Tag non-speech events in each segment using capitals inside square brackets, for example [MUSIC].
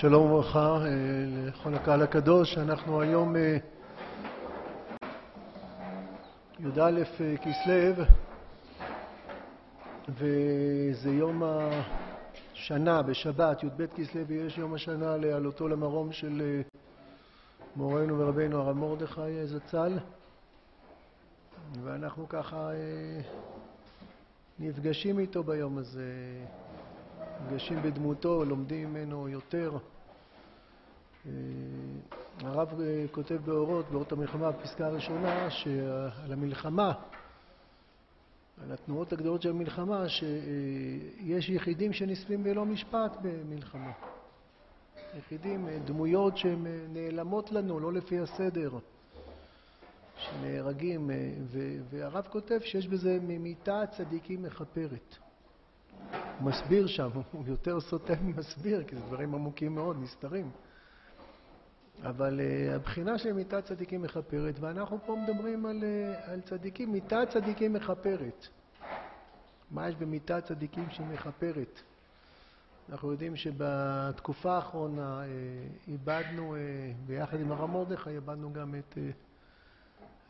שלום וברכה אה, לכל הקהל הקדוש, אנחנו היום אה, י"א אה, כסלו וזה יום השנה בשבת, י"ב כסלו, ויש יום השנה לעלותו למרום של מורנו ורבנו הרב מרדכי זצ"ל. ואנחנו ככה נפגשים איתו ביום הזה נפגשים בדמותו, לומדים ממנו יותר. אה, הרב אה, כותב באורות, באורות המלחמה, בפסקה הראשונה, שעל המלחמה, על התנועות הגדולות של המלחמה, שיש יחידים שנספים בלא משפט במלחמה. יחידים, אה, דמויות שהן נעלמות לנו, לא לפי הסדר, שנהרגים, והרב כותב שיש בזה ממיתה הצדיקים מכפרת. מסביר שם, [LAUGHS] הוא יותר סוטה ממסביר, כי זה דברים עמוקים מאוד, נסתרים. אבל uh, הבחינה של מיתת צדיקים מכפרת, ואנחנו פה מדברים על, uh, על צדיקים, מיתת צדיקים מכפרת. מה יש במיתת צדיקים שמכפרת? אנחנו יודעים שבתקופה האחרונה uh, איבדנו, ביחד עם הרב מרדכי, איבדנו גם את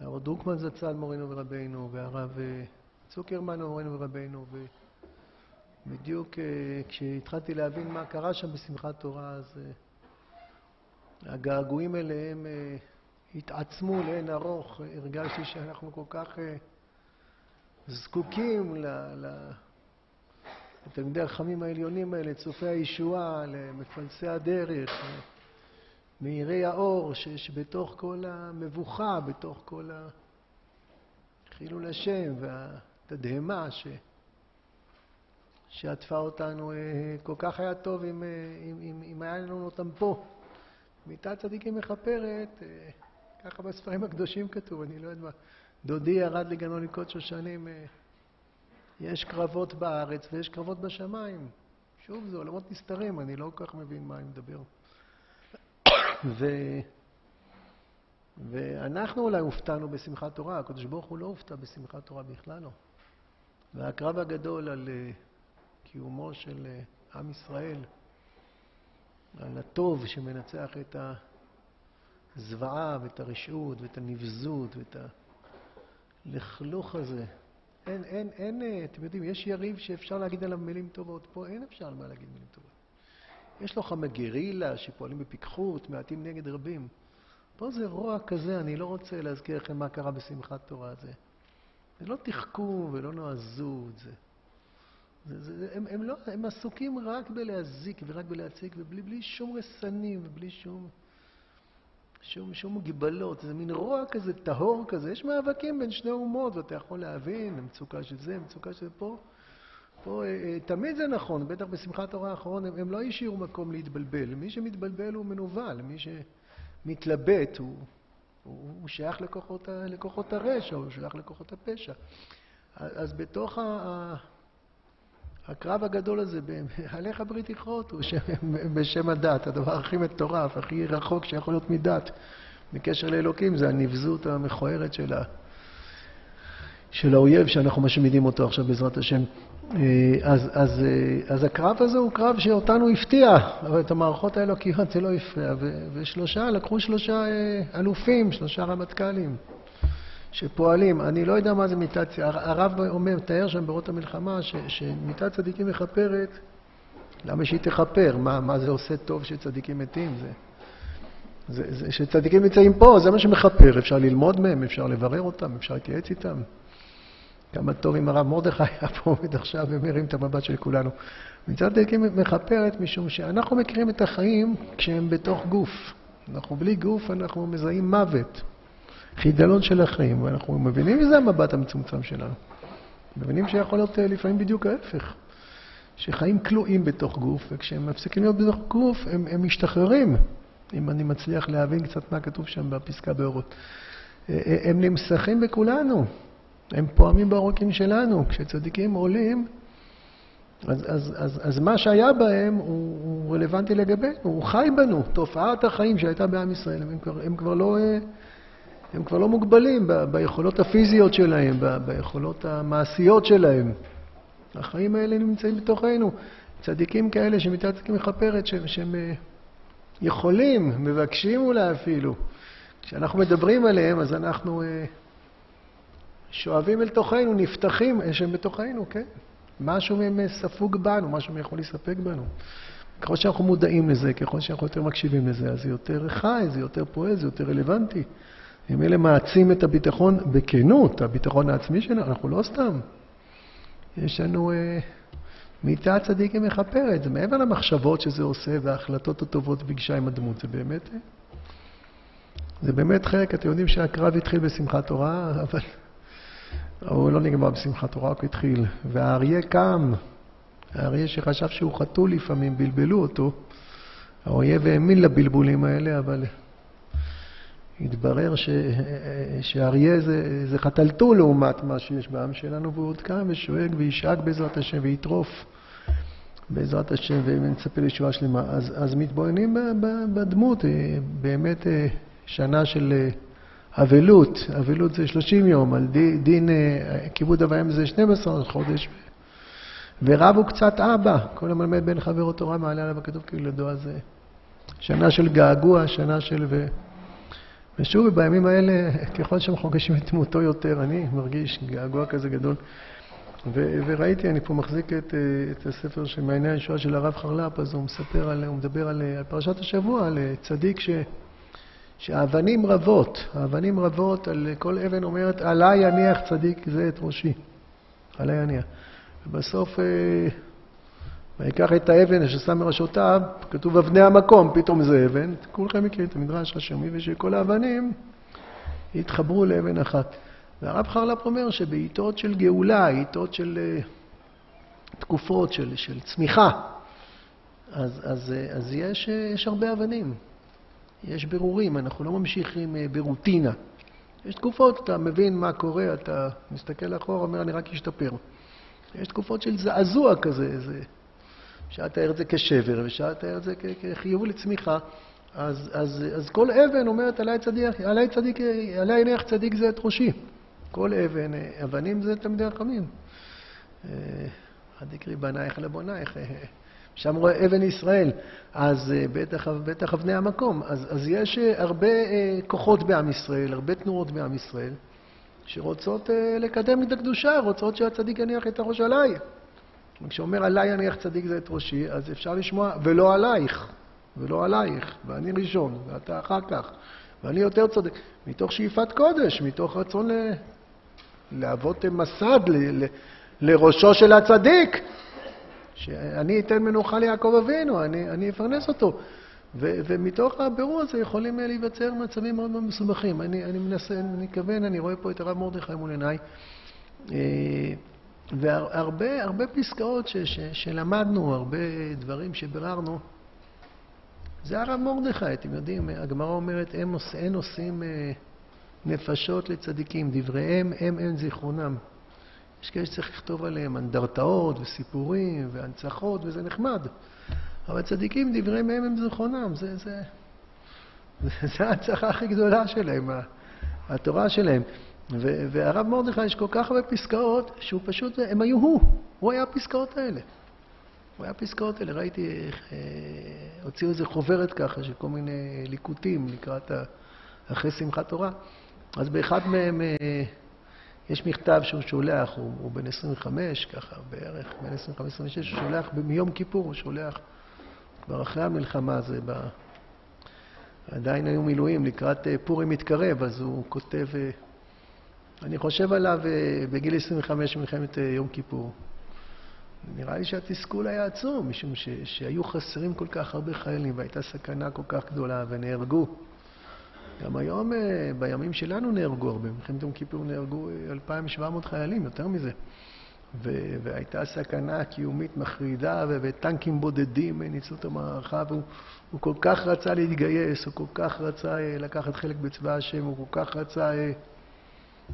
הרב דרוקמן זצ"ל מורנו ורבנו, והרב צוקרמן מורנו ו... בדיוק אה, כשהתחלתי להבין מה קרה שם בשמחת תורה, אז אה, הגעגועים אליהם אה, התעצמו לאין ארוך. הרגשתי שאנחנו כל כך זקוקים לתלמידי החכמים העליונים האלה, צופי הישועה, למפלסי הדרך, מאירי האור, שבתוך כל המבוכה, בתוך כל חילול השם והתדהמה, ש... שעטפה אותנו, אה, כל כך היה טוב אם, אה, אם, אם, אם היה לנו אותם פה. מיתת צדיקים מכפרת, אה, ככה בספרים הקדושים כתוב, אני לא יודע מה. דודי ירד לגנו לקוד שושנים, יש קרבות בארץ ויש קרבות בשמיים. שוב, זה עולמות נסתרים, אני לא כל כך מבין מה אני מדבר. ו... ואנחנו אולי הופתענו בשמחת תורה, הקדוש ברוך הוא לא הופתע בשמחת תורה בכלל לא. והקרב הגדול על קיומו של אה, עם ישראל, על הטוב שמנצח את הזוועה ואת הרשעות ואת הנבזות ואת הלכלוך הזה. אין, אין, אין, אה, אתם יודעים, יש יריב שאפשר להגיד עליו מילים טובות, פה אין אפשר מה להגיד מילים טובות. יש לו חמי גרילה שפועלים בפיקחות, מעטים נגד רבים. פה זה רוע כזה, אני לא רוצה להזכיר לכם מה קרה בשמחת תורה הזה. זה לא תחכום ולא נועזות, זה... זה, זה, הם, הם, לא, הם עסוקים רק בלהזיק ורק בלהציג, ובלי שום רסנים ובלי שום, שום, שום מגבלות. זה מין רוע כזה, טהור כזה. יש מאבקים בין שני אומות, ואתה יכול להבין, המצוקה של זה, המצוקה של. פה, פה אה, אה, תמיד זה נכון, בטח בשמחת תורה האחרון, הם, הם לא השאירו מקום להתבלבל. מי שמתבלבל הוא מנוול, מי שמתלבט הוא, הוא, הוא שייך לכוחות, לכוחות הרשע, הוא שייך לכוחות הפשע. אז בתוך ה... הקרב הגדול הזה, [LAUGHS] עליך ברית יכרות, הוא [LAUGHS] בשם הדת, הדבר הכי מטורף, הכי רחוק שיכול להיות מדת, בקשר לאלוקים, זה הנבזות המכוערת של, ה... של האויב שאנחנו משמידים אותו עכשיו בעזרת השם. אה, אז, אז, אה, אז הקרב הזה הוא קרב שאותנו הפתיע, אבל את המערכות האלוקיות זה לא הפריע, ושלושה, לקחו שלושה אה, אלופים, שלושה רמטכ"לים. שפועלים. אני לא יודע מה זה מיתת, הרב אומר, מתאר שם ברות המלחמה, ש, שמיתת צדיקים מכפרת, למה שהיא תכפר? מה, מה זה עושה טוב שצדיקים מתים? זה, זה, זה, שצדיקים נמצאים פה, זה מה שמכפר. אפשר ללמוד מהם, אפשר לברר אותם, אפשר להתייעץ איתם. כמה טוב אם הרב מרדכי היה פה עומד עכשיו ומרים את המבט של כולנו. מצד צדיקים מכפרת משום שאנחנו מכירים את החיים כשהם בתוך גוף. אנחנו בלי גוף, אנחנו מזהים מוות. חידלון של החיים, ואנחנו מבינים מזה המבט המצומצם שלנו. מבינים שיכול להיות אה, לפעמים בדיוק ההפך, שחיים כלואים בתוך גוף, וכשהם מפסיקים להיות בתוך גוף, הם, הם משתחררים, אם אני מצליח להבין קצת מה כתוב שם בפסקה באורות. אה, אה, הם נמסכים בכולנו, הם פועמים בעורקים שלנו. כשצדיקים עולים, אז, אז, אז, אז מה שהיה בהם הוא, הוא רלוונטי לגבינו, הוא חי בנו. תופעת החיים שהייתה בעם ישראל, הם כבר, הם כבר לא... הם כבר לא מוגבלים ב- ביכולות הפיזיות שלהם, ב- ביכולות המעשיות שלהם. החיים האלה נמצאים בתוכנו. צדיקים כאלה שמיתת צדיקים מכפרת, שהם, שהם, יכולים, מבקשים אולי אפילו. כשאנחנו מדברים עליהם, אז אנחנו אה, שואבים אל תוכנו, נפתחים, שהם בתוכנו, כן? משהו מהם ספוג בנו, משהו מהם יכול לספק בנו. ככל שאנחנו מודעים לזה, ככל שאנחנו יותר מקשיבים לזה, אז זה יותר חי, זה יותר פועל, זה יותר רלוונטי. הם אלה מעצים את הביטחון בכנות, הביטחון העצמי שלנו, אנחנו לא סתם. יש לנו אה, מיטה צדיקה מכפרת, זה מעבר למחשבות שזה עושה וההחלטות הטובות בגישה עם הדמות, זה באמת, אה, זה באמת חלק, אתם יודעים שהקרב התחיל בשמחת תורה, [LAUGHS] אבל הוא לא נגמר בשמחת תורה, רק התחיל. והאריה קם, האריה שחשב שהוא חתול לפעמים, בלבלו אותו. האויב האמין לבלבולים האלה, אבל התברר ש... שאריה זה, זה חתלתול לעומת מה שיש בעם שלנו, והוא עוד קם ושואג וישאג בעזרת השם ויטרוף בעזרת השם ונצפה לישועה שלמה. אז, אז מתבוננים בדמות, אה, באמת אה, שנה של אה, אבלות, אבלות זה 30 יום, על דין, דין כיבוד אב זה 12 חודש, ורב הוא קצת אבא, כל המלמד בן חברו תורה מעלה עליו הכתוב כילדו, אז שנה של געגוע, שנה של... ו... ושוב, בימים האלה, [LAUGHS] ככל שהם חוגשים את דמותו יותר, אני מרגיש געגוע כזה גדול. ו- וראיתי, אני פה מחזיק את, את הספר של מעייני הישועה של הרב חרל"פ, אז הוא מספר על, הוא מדבר על, על פרשת השבוע, על צדיק ש... שהאבנים רבות, האבנים רבות, על כל אבן אומרת, עליי יניח צדיק זה את ראשי. עליי יניח. ובסוף, אה, ויקח את האבן ששם מראשותיו, כתוב אבני המקום, פתאום זה אבן. כולכם מכירים את המדרש השמי, ושכל האבנים יתחברו לאבן אחת. והרב חרל"פ אומר שבעיתות של גאולה, עיתות של אה, תקופות של, של צמיחה, אז, אז, אה, אז יש, יש הרבה אבנים. יש ברורים, אנחנו לא ממשיכים אה, ברוטינה. יש תקופות, אתה מבין מה קורה, אתה מסתכל אחורה, אומר, אני רק אשתפר. יש תקופות של זעזוע כזה, זה... אפשר לתאר את זה כשבר, ואפשר לתאר את זה כחיוב לצמיחה. אז, אז, אז כל אבן אומרת, עלי צדיק, עלי צדיק, עלי יניח צדיק זה את ראשי. כל אבן, אה, אבנים זה תלמידי חכמים. עד יקרי בנייך לבונייך. [LAUGHS] שם רואה אבן ישראל, אז אה, בטח, בטח אבני המקום. אז, אז יש אה, הרבה אה, כוחות בעם ישראל, הרבה תנועות בעם ישראל, שרוצות לקדם את הקדושה, רוצות שהצדיק יניח את הראש עליי. כשאומר עליי יניח צדיק זה את ראשי, אז אפשר לשמוע, ולא עלייך, ולא עלייך, ואני ראשון, ואתה אחר כך, ואני יותר צודק. מתוך שאיפת קודש, מתוך רצון ל... להוות מסד ל... ל... לראשו של הצדיק. שאני אתן מנוחה ליעקב אבינו, אני, אני אפרנס אותו. ו, ומתוך הבירור הזה יכולים להיווצר מצבים מאוד מאוד מסובכים. אני, אני מנסה, אני מתכוון, אני רואה פה את הרב מרדכי מול עיניי, אה, והרבה הרבה פסקאות ש, ש, שלמדנו, הרבה דברים שביררנו, זה הרב מרדכי, אתם יודעים, הגמרא אומרת, אין עושים אה, נפשות לצדיקים, דבריהם הם אין זיכרונם. יש כאלה שצריך לכתוב עליהם אנדרטאות וסיפורים והנצחות, וזה נחמד. אבל צדיקים, דברי מהם הם זכרונם, זה, זה, זה, [LAUGHS] זה ההנצחה הכי גדולה שלהם, התורה שלהם. והרב מרדכי, יש כל כך הרבה פסקאות, שהוא פשוט, הם היו הוא, הוא היה הפסקאות האלה. הוא היה הפסקאות האלה, ראיתי איך אה, הוציאו איזה חוברת ככה, של כל מיני ליקוטים לקראת, אחרי שמחת תורה. אז באחד מהם... אה, יש מכתב שהוא שולח, הוא, הוא בן 25, ככה בערך, בן 25-26, הוא שולח מיום כיפור, הוא שולח כבר אחרי המלחמה, זה ב... עדיין היו מילואים, לקראת אה, פורים מתקרב, אז הוא כותב, אני חושב עליו אה, בגיל 25 מלחמת יום כיפור. נראה לי שהתסכול היה עצום, משום ש, שהיו חסרים כל כך הרבה חיילים והייתה סכנה כל כך גדולה ונהרגו. גם היום, אה, בימים שלנו נהרגו הרבה, במלחמת יום כיפור נהרגו 2,700 אה, חיילים, יותר מזה. ו- והייתה סכנה קיומית מחרידה, וטנקים בודדים ניצלו את המערכה, והוא כל כך רצה להתגייס, הוא כל כך רצה אה, לקחת חלק בצבא השם, הוא כל כך רצה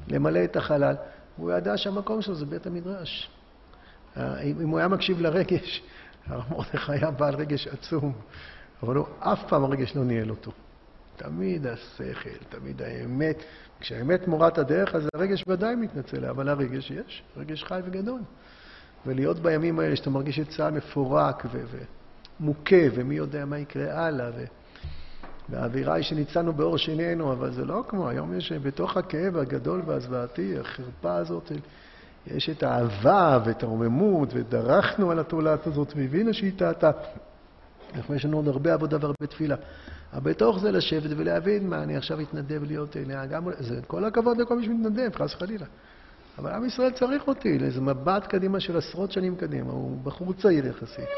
למלא את החלל. הוא ידע שהמקום שלו זה בית המדרש. אם הוא היה מקשיב לרגש, [LAUGHS] הרב מרדכי היה בעל רגש עצום, אבל הוא אף פעם הרגש לא ניהל אותו. תמיד השכל, תמיד האמת. כשהאמת מורת הדרך, אז הרגש ודאי מתנצל, אבל הרגש יש, רגש חי וגדול. ולהיות בימים האלה שאתה מרגיש את צה"ל מפורק ומוכה, ומי יודע מה יקרה הלאה, והאווירה היא שניצלנו באור שנינו, אבל זה לא כמו, היום יש בתוך הכאב הגדול והזוועתי, החרפה הזאת, יש את האהבה ואת הרוממות, ודרכנו על התולעת הזאת, והבינו שהיא טעתה. יש לנו עוד הרבה עבודה והרבה תפילה. אבל בתוך זה לשבת ולהבין מה, אני עכשיו אתנדב להיות נהג, זה כל הכבוד לכל מי שמתנדב, חס וחלילה. אבל עם ישראל צריך אותי לאיזה מבט קדימה של עשרות שנים קדימה, הוא בחור צעיר יחסית.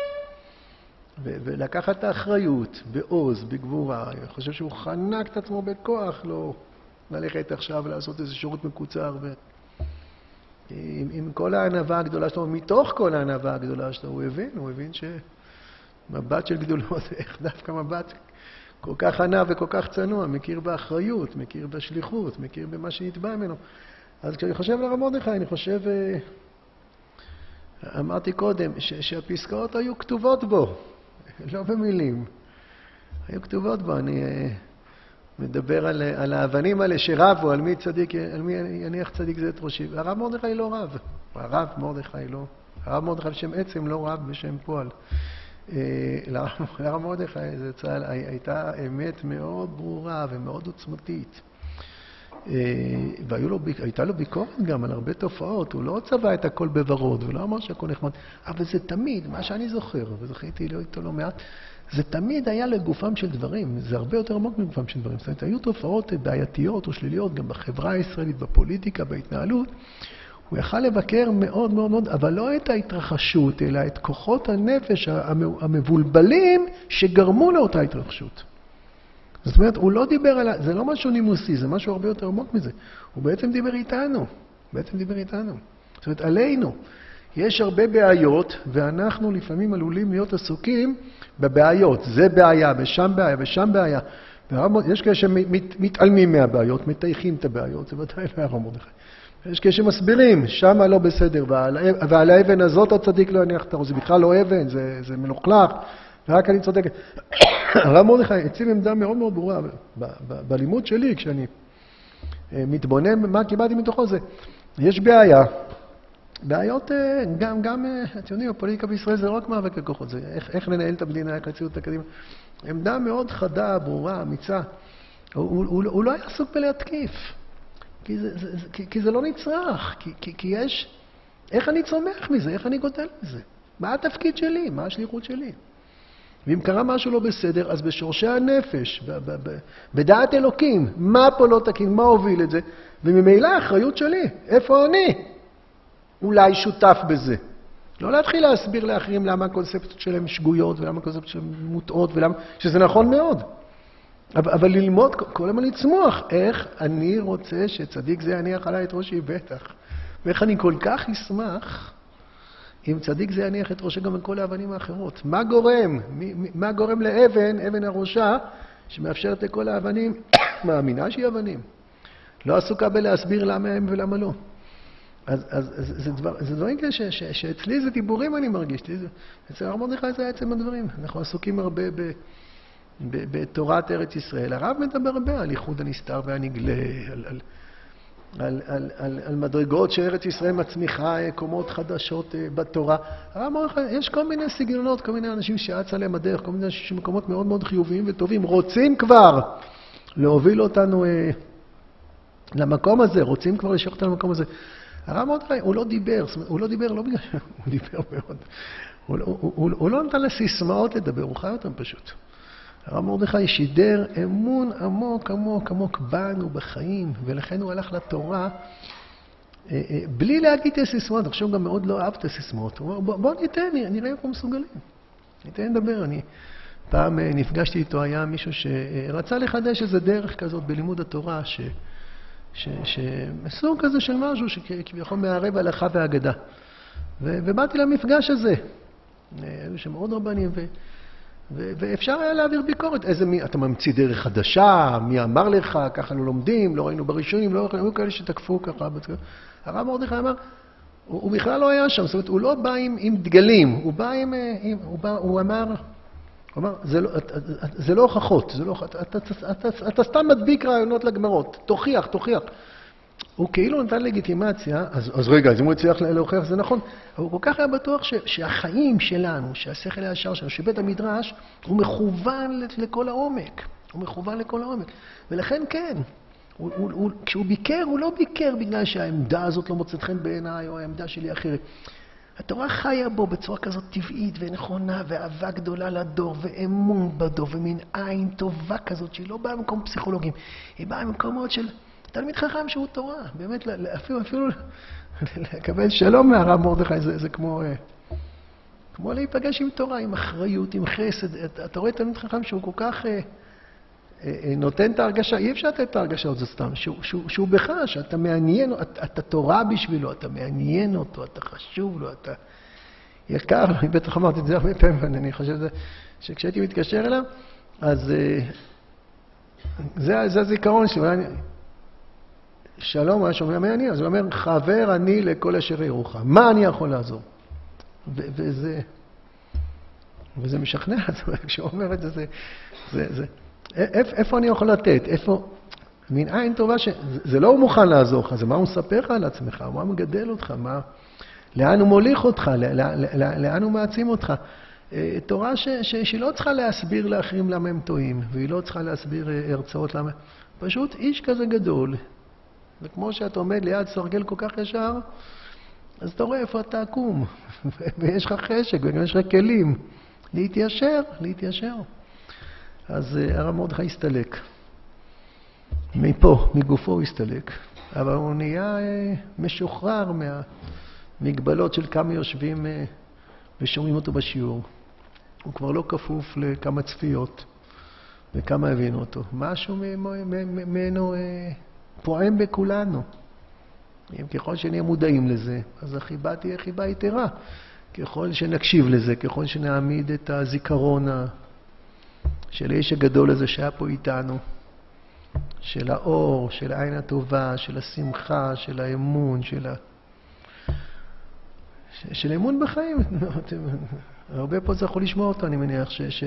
ולקחת את האחריות בעוז, בגבורה. אני חושב שהוא חנק את עצמו בכוח, לא ללכת עכשיו ולעשות איזה שירות מקוצר. ו... עם, עם כל הענווה הגדולה שלו, מתוך כל הענווה הגדולה שלו, הוא הבין, הוא הבין שמבט של גדולות, איך [LAUGHS] דווקא מבט כל כך ענב וכל כך צנוע, מכיר באחריות, מכיר בשליחות, מכיר במה שנתבע ממנו. אז כשאני חושב על הרב מרדכי, אני חושב, אה, אמרתי קודם, שהפסקאות היו כתובות בו. [LAUGHS] לא במילים. היו כתובות בו, אני אה, מדבר על, על האבנים האלה שרבו, על מי צדיק, על מי יניח צדיק זה את ראשי. הרב מרדכי לא רב. הרב מרדכי לא. הרב מרדכי בשם עצם לא רב בשם פועל. אה, [LAUGHS] לרב מרדכי הייתה אמת מאוד ברורה ומאוד עוצמתית. אה, והייתה לו ביקורת גם על הרבה תופעות, הוא לא צבע את הכל בוורוד, הוא לא אמר שהכל נחמד, אבל זה תמיד, מה שאני זוכר, וזכיתי להיות איתו לא מעט, זה תמיד היה לגופם של דברים, זה הרבה יותר עמוק מגופם של דברים. זאת אומרת, היו תופעות בעייתיות או שליליות גם בחברה הישראלית, בפוליטיקה, בהתנהלות. הוא יכל לבקר מאוד מאוד מאוד, אבל לא את ההתרחשות, אלא את כוחות הנפש המבולבלים שגרמו לאותה התרחשות. זאת אומרת, הוא לא דיבר על... זה לא משהו נימוסי, זה משהו הרבה יותר עמוק מזה. הוא בעצם דיבר איתנו. בעצם דיבר איתנו. זאת אומרת, עלינו. יש הרבה בעיות, ואנחנו לפעמים עלולים להיות עסוקים בבעיות. זה בעיה, ושם בעיה, ושם בעיה. יש כאלה שמתעלמים מהבעיות, מטייחים את הבעיות, זה ודאי לא היה רב מרדכי. יש כאלה שמסבירים, שמה לא בסדר, ועל, ועל האבן הזאת הצדיק לא יניח את הראש, זה בכלל לא אבן, זה, זה מלוכלך, ורק אני צודקת. [COUGHS] הרב מרדכי הציב עמדה מאוד מאוד ברורה בלימוד שלי, כשאני אה, מתבונן מה קיבלתי מתוכו זה, יש בעיה, בעיות, אה, גם, גם, אה, אתם יודעים, הפוליטיקה בישראל זה לא רק מאבק לכוחות, זה איך, איך לנהל את המדינה, איך להציל אותה קדימה. עמדה מאוד חדה, ברורה, אמיצה. הוא, הוא, הוא, הוא לא היה עסוק בלהתקיף, כי זה, זה, זה, כי, כי זה לא נצרך, כי, כי, כי יש... איך אני צומח מזה? איך אני גודל מזה? מה התפקיד שלי? מה השליחות שלי? ואם קרה משהו לא בסדר, אז בשורשי הנפש, בדעת אלוקים, מה פה לא תקין, מה הוביל את זה, וממילא האחריות שלי, איפה אני? אולי שותף בזה. לא להתחיל להסביר לאחרים למה הקונספציות שלהם שגויות, ולמה הקונספציות שלהם מוטעות, ולמה... שזה נכון מאוד. אבל, אבל ללמוד, כל הזמן לצמוח, איך אני רוצה שצדיק זה יניח עליי את ראשי בטח. ואיך אני כל כך אשמח אם צדיק זה יניח את ראשו גם על כל האבנים האחרות. מה גורם? מה גורם לאבן, אבן הראשה, שמאפשרת לכל האבנים, [COUGHS] מאמינה שהיא אבנים. לא עסוקה בלהסביר למה הם ולמה לא. אז, אז, אז זה, דבר, זה דברים כאלה שאצלי זה דיבורים אני מרגיש. אצל הרב מרדכי זה עצם הדברים. אנחנו עסוקים הרבה ב, ב, בתורת ארץ ישראל. הרב מדבר הרבה על ייחוד הנסתר והנגלה, על, על, על, על, על, על מדרגות שארץ ישראל מצמיחה אה, קומות חדשות אה, בתורה. הרב אמר לך, יש כל מיני סגנונות, כל מיני אנשים שאץ עליהם הדרך, כל מיני אנשים שמקומות מאוד מאוד חיוביים וטובים, רוצים כבר להוביל אותנו אה, למקום הזה, רוצים כבר לשלוח אותנו למקום הזה. הרב מרדכי, הוא לא דיבר, הוא לא דיבר לא בגלל שהוא [LAUGHS] דיבר מאוד, הוא, הוא, הוא, הוא לא נתן לסיסמאות לדבר, הוא חי אותם פשוט. הרב מרדכי שידר אמון עמוק עמוק עמוק בנו, בחיים, ולכן הוא הלך לתורה אה, אה, בלי להגיד את הסיסמאות. עכשיו גם מאוד לא אהב את הסיסמאות. הוא אומר, בוא ניתן, נראה איפה מסוגלים. ניתן לדבר. אני פעם אה, נפגשתי איתו, היה מישהו שרצה לחדש איזה דרך כזאת בלימוד התורה, ש... ש... סוג כזה של משהו שכביכול מערב הלכה ואגדה. ו... ובאתי למפגש הזה. היו שם עוד רבנים, ו... ואפשר היה להעביר ביקורת. איזה מי, אתה ממציא דרך חדשה, מי אמר לך, ככה לא לומדים, לא ראינו בראשונים, לא היו כאלה שתקפו ככה. הרב מרדכי אמר, הוא, הוא בכלל לא היה שם, זאת אומרת, הוא לא בא עם, עם דגלים, הוא בא עם, עם הוא, בא, הוא אמר, הוא אמר, זה לא, זה לא הוכחות, זה לא, אתה, אתה, אתה, אתה סתם מדביק רעיונות לגמרות, תוכיח, תוכיח. הוא כאילו נתן לגיטימציה, אז, אז רגע, אז אם הוא הצליח להוכיח זה נכון, הוא כל כך היה בטוח ש, שהחיים שלנו, שהשכל הישר שלנו, שבית המדרש, הוא מכוון לכל העומק. הוא מכוון לכל העומק. ולכן כן, הוא, הוא, הוא, כשהוא ביקר, הוא לא ביקר בגלל שהעמדה הזאת לא מוצאת חן בעיניי, או העמדה שלי אחרת. התורה חיה בו בצורה כזאת טבעית ונכונה, ואהבה גדולה לדור, ואמון בדור, ומין עין טובה כזאת, שהיא לא באה ממקום פסיכולוגים, היא באה ממקומות של תלמיד חכם שהוא תורה. באמת, אפילו, אפילו לקבל שלום מהרב מרדכי זה, זה כמו, אה, כמו להיפגש עם תורה, עם אחריות, עם חסד. אתה רואה תלמיד חכם שהוא כל כך... אה, אה, נותן את ההרגשה, אי אפשר לתת את ההרגשה הזאת סתם, שהוא, שהוא, שהוא בך, שאתה מעניין, אתה, אתה תורה בשבילו, אתה מעניין אותו, אתה חשוב לו, אתה יקר, אני בטח אמרתי את זה הרבה פעמים, אני חושב שכשהייתי מתקשר אליו, אז אה, זה, זה הזיכרון שלי. שלום, הוא היה שומע מי אני? אז הוא אומר, חבר אני לכל אשר ירוחם. מה אני יכול לעזור? וזה, וזה משכנע, [LAUGHS] כשהוא אומר את זה, זה, זה, זה איפה אני יכול לתת? איפה... מין עין טובה ש... זה לא הוא מוכן לעזור לך, זה מה הוא מספר לך על עצמך, מה מגדל אותך, מה... לאן הוא מוליך אותך, לאן הוא מעצים אותך. אה, תורה ש... ש... שהיא לא צריכה להסביר לאחרים למה הם טועים, והיא לא צריכה להסביר אה, הרצאות למה... פשוט איש כזה גדול, וכמו שאתה עומד ליד סרגל כל כך ישר, אז אתה רואה איפה אתה עקום, [LAUGHS] ויש לך חשק, וגם יש לך כלים. להתיישר, להתיישר. אז אה, הרב מרדכי הסתלק. מפה, מגופו הוא הסתלק. אבל הוא נהיה אה, משוחרר מהמגבלות של כמה יושבים אה, ושומעים אותו בשיעור. הוא כבר לא כפוף לכמה צפיות וכמה הבינו אותו. משהו ממנו פועם בכולנו. אם ככל שנהיה מודעים לזה, אז החיבה תהיה חיבה יתרה. ככל שנקשיב לזה, ככל שנעמיד את הזיכרון של האיש הגדול הזה שהיה פה איתנו, של האור, של העין הטובה, של השמחה, של האמון, של, ה... של אמון בחיים. [LAUGHS] הרבה פה זכו לשמוע אותו, אני מניח, ש... ש...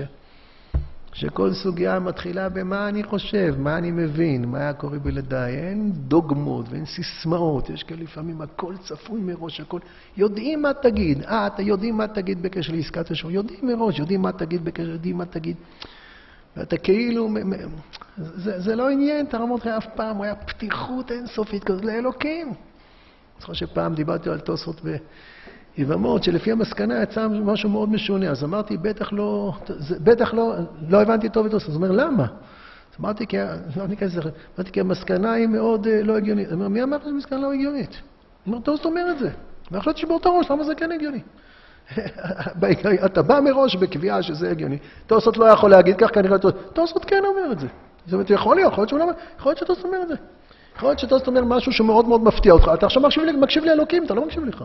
שכל סוגיה מתחילה במה אני חושב, מה אני מבין, מה היה קורה בלעדיי. אין דוגמות ואין סיסמאות, יש כאלה לפעמים הכל צפוי מראש, הכל... יודעים מה תגיד, אה, אתה יודעים מה תגיד בקשר לעסקת השם, יודעים מראש, יודעים מה תגיד בקשר, יודעים מה תגיד. ואתה כאילו, זה, זה לא עניין את הרמות חיי אף פעם, הוא היה פתיחות אינסופית כזאת לאלוקים. אני זוכר שפעם דיברתי על תוספות ויבמות, שלפי המסקנה יצא משהו מאוד משונה, אז אמרתי, בטח לא, בטח לא, לא הבנתי טוב את תוספות, אז הוא אומר, למה? אז אמרתי, כי, לא ניכנס לזה, אמרתי, כי המסקנה היא מאוד אה, לא הגיונית. אומר, מי אמר שהמסקנה לא הגיונית? הוא אומר, תוספות אומר את זה. ואני חושב שבאותו ראש, למה זה כן הגיוני? [LAUGHS] אתה בא מראש בקביעה שזה הגיוני. תוספות לא יכול להגיד כך, כנראה תוספות כן אומר את זה. זאת אומרת, יכול להיות, יכול להיות שהוא לא אומר, להיות שתוספות אומר את זה. יכול להיות שתוספות אומר משהו שמאוד מאוד מפתיע אותך. אתה עכשיו מקשיב, מקשיב לאלוקים, אתה לא מקשיב לך.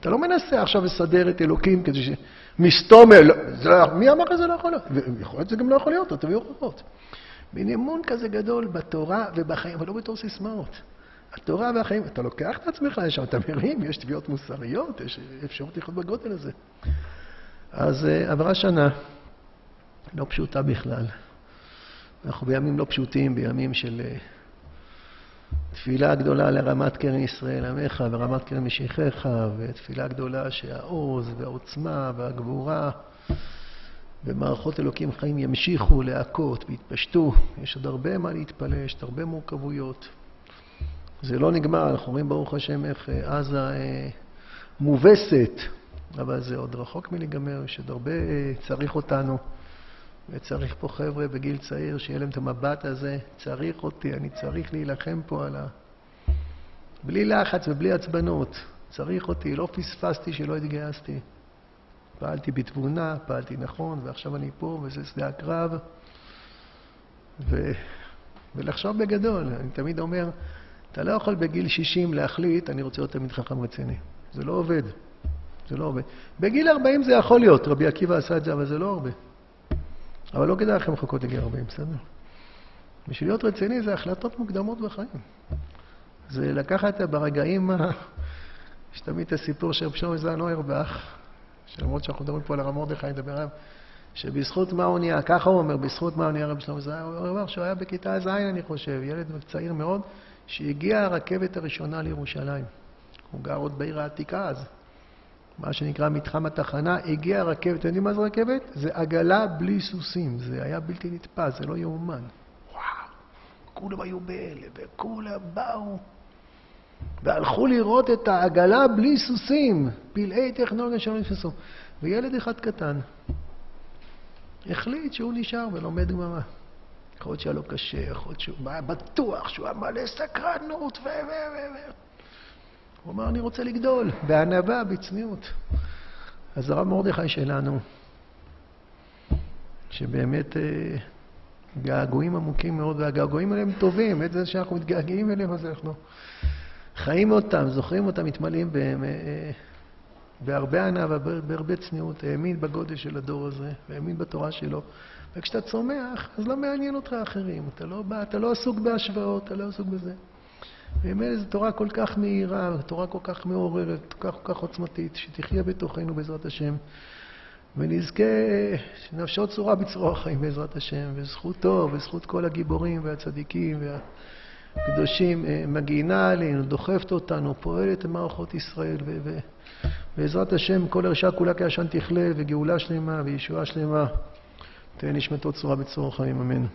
אתה לא מנסה עכשיו לסדר את אלוקים כדי ש... מסתומל, לא- מי אמר שזה לא יכול להיות? ויכול להיות שזה גם לא יכול להיות, תביאו הוכחות. מין אמון כזה גדול בתורה ובחיים, אבל לא בתור סיסמאות. התורה והחיים, אתה לוקח את עצמך לשם, אתה מרים, יש תביעות מוסריות, יש אפשרות לחיות בגודל הזה. אז uh, עברה שנה, לא פשוטה בכלל. אנחנו בימים לא פשוטים, בימים של uh, תפילה גדולה לרמת קרן ישראל עמך ורמת קרן משיחיך, ותפילה גדולה שהעוז והעוצמה והגבורה ומערכות אלוקים חיים ימשיכו להכות ויתפשטו. יש עוד הרבה מה להתפלל, יש עוד הרבה מורכבויות. זה לא נגמר, אנחנו רואים ברוך השם איך אה, עזה אה, מובסת, אבל זה עוד רחוק מלהיגמר, יש עוד הרבה אה, צריך אותנו, וצריך פה חבר'ה בגיל צעיר שיהיה להם את המבט הזה, צריך אותי, אני צריך להילחם פה על ה... בלי לחץ ובלי עצבנות, צריך אותי, לא פספסתי שלא התגייסתי. פעלתי בתבונה, פעלתי נכון, ועכשיו אני פה, וזה שדה הקרב. ו... ולחשוב בגדול, אני תמיד אומר, אתה לא יכול בגיל 60 להחליט, אני רוצה להיות תלמיד חכם רציני. זה לא עובד. זה לא עובד. בגיל 40 זה יכול להיות, רבי עקיבא עשה את זה, אבל זה לא הרבה. אבל לא כדאי לכם לחכות לגיל 40, בסדר? בשביל להיות רציני זה החלטות מוקדמות בחיים. זה לקחת ברגעים, יש תמיד את הסיפור של שלמה זלמן אוירבך, שלמרות שאנחנו מדברים פה על הרב מרדכי, נדבר עליו, שבזכות מה הוא נהיה, ככה הוא אומר, בזכות מה הוא נהיה רב שלמה זלמן אוירבך, שהוא היה בכיתה ז', אני חושב, ילד צעיר מאוד, שהגיעה הרכבת הראשונה לירושלים. הוא גר עוד בעיר העתיקה אז. מה שנקרא מתחם התחנה, הגיעה הרכבת, אתם יודעים מה זה רכבת? זה עגלה בלי סוסים, זה היה בלתי נתפס, זה לא יאומן. וואו, כולם היו בהלם, וכולם באו, והלכו לראות את העגלה בלי סוסים, פלאי טכנולוגיה שלא נתפסו. וילד אחד קטן החליט שהוא נשאר ולומד גמרא. יכול להיות שהיה לו קשה, יכול להיות שהוא בטוח שהוא היה מלא סקרנות ו... ו... ו... הוא אמר, אני רוצה לגדול, בענווה, בצניעות. אז הרב מרדכי שלנו, שבאמת אה, געגועים עמוקים מאוד, והגעגועים האלה הם טובים, את זה שאנחנו מתגעגעים אליהם, אז אנחנו חיים אותם, זוכרים אותם, מתמלאים בהם, אה, אה, בהרבה ענווה, בהרבה צניעות, האמין בגודל של הדור הזה, והאמין בתורה שלו. וכשאתה צומח, אז לא מעניין אותך אחרים, אתה לא בא, אתה לא עסוק בהשוואות, אתה לא עסוק בזה. באמת זו תורה כל כך מהירה, תורה כל כך מעוררת, כל כך, כל כך עוצמתית, שתחיה בתוכנו בעזרת השם, ונזכה שנפשו צורה בצרור החיים בעזרת השם, וזכותו, וזכות כל הגיבורים והצדיקים והקדושים אה, מגינה עלינו, דוחפת אותנו, פועלת במערכות ישראל, ובעזרת השם כל הרשעה כולה כעשן תכלה, וגאולה שלמה וישועה שלמה. תהא נשמתו צורה בצרור החיים, אמן.